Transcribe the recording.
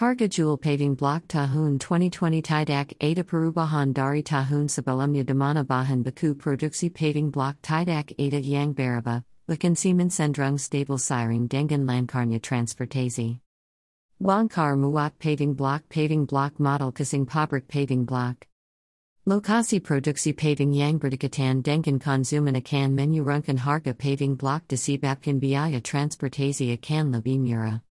Harga Jewel Paving Block Tahun 2020 Tidak Ada Perubahan Dari Tahun Sebelumnya Dimana Bahan Baku Produksi Paving Block Tidak Ada Yang Berubah, Lakansiman Sendrung Stable Siring Dengan Lankarnya Transportasi. Wangkar Muat Paving Block Paving Block Model Kasing Pabrik Paving Block Lokasi produksi paving yang berdekatan dengan konsumen akan menyurunkan harga paving block disebabkan biaya transportasi akan lebih murah.